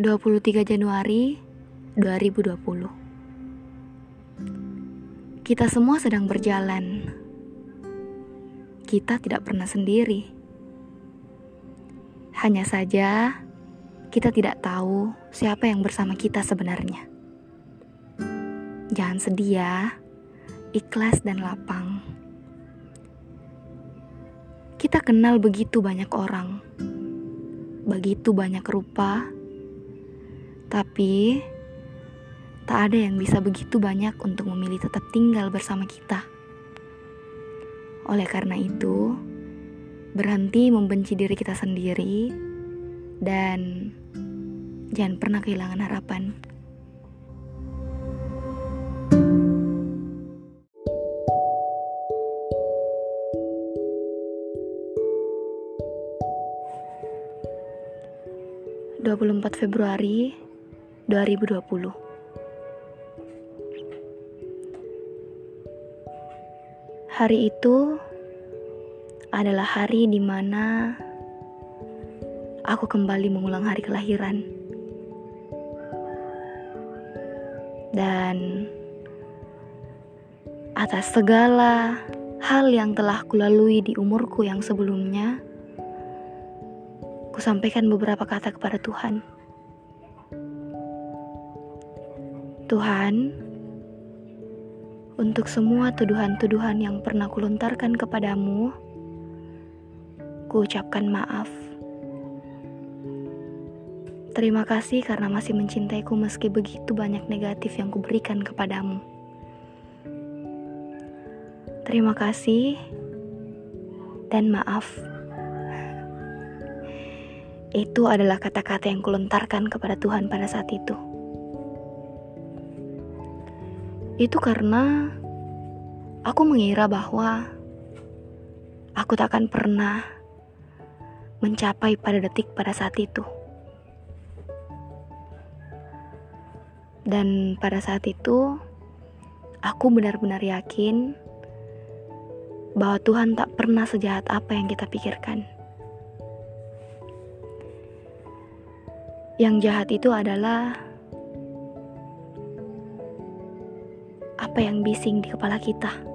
23 Januari 2020 Kita semua sedang berjalan. Kita tidak pernah sendiri. Hanya saja kita tidak tahu siapa yang bersama kita sebenarnya. Jangan sedih ya Ikhlas dan lapang. Kita kenal begitu banyak orang begitu banyak rupa, tapi tak ada yang bisa begitu banyak untuk memilih tetap tinggal bersama kita. Oleh karena itu, berhenti membenci diri kita sendiri dan jangan pernah kehilangan harapan. 24 Februari 2020 Hari itu adalah hari di mana aku kembali mengulang hari kelahiran. Dan atas segala hal yang telah kulalui di umurku yang sebelumnya, sampaikan beberapa kata kepada Tuhan. Tuhan, untuk semua tuduhan-tuduhan yang pernah kulontarkan kepadamu, ku ucapkan maaf. Terima kasih karena masih mencintaiku meski begitu banyak negatif yang kuberikan kepadamu. Terima kasih dan maaf itu adalah kata-kata yang kulontarkan kepada Tuhan pada saat itu. Itu karena aku mengira bahwa aku tak akan pernah mencapai pada detik pada saat itu. Dan pada saat itu, aku benar-benar yakin bahwa Tuhan tak pernah sejahat apa yang kita pikirkan. Yang jahat itu adalah apa yang bising di kepala kita.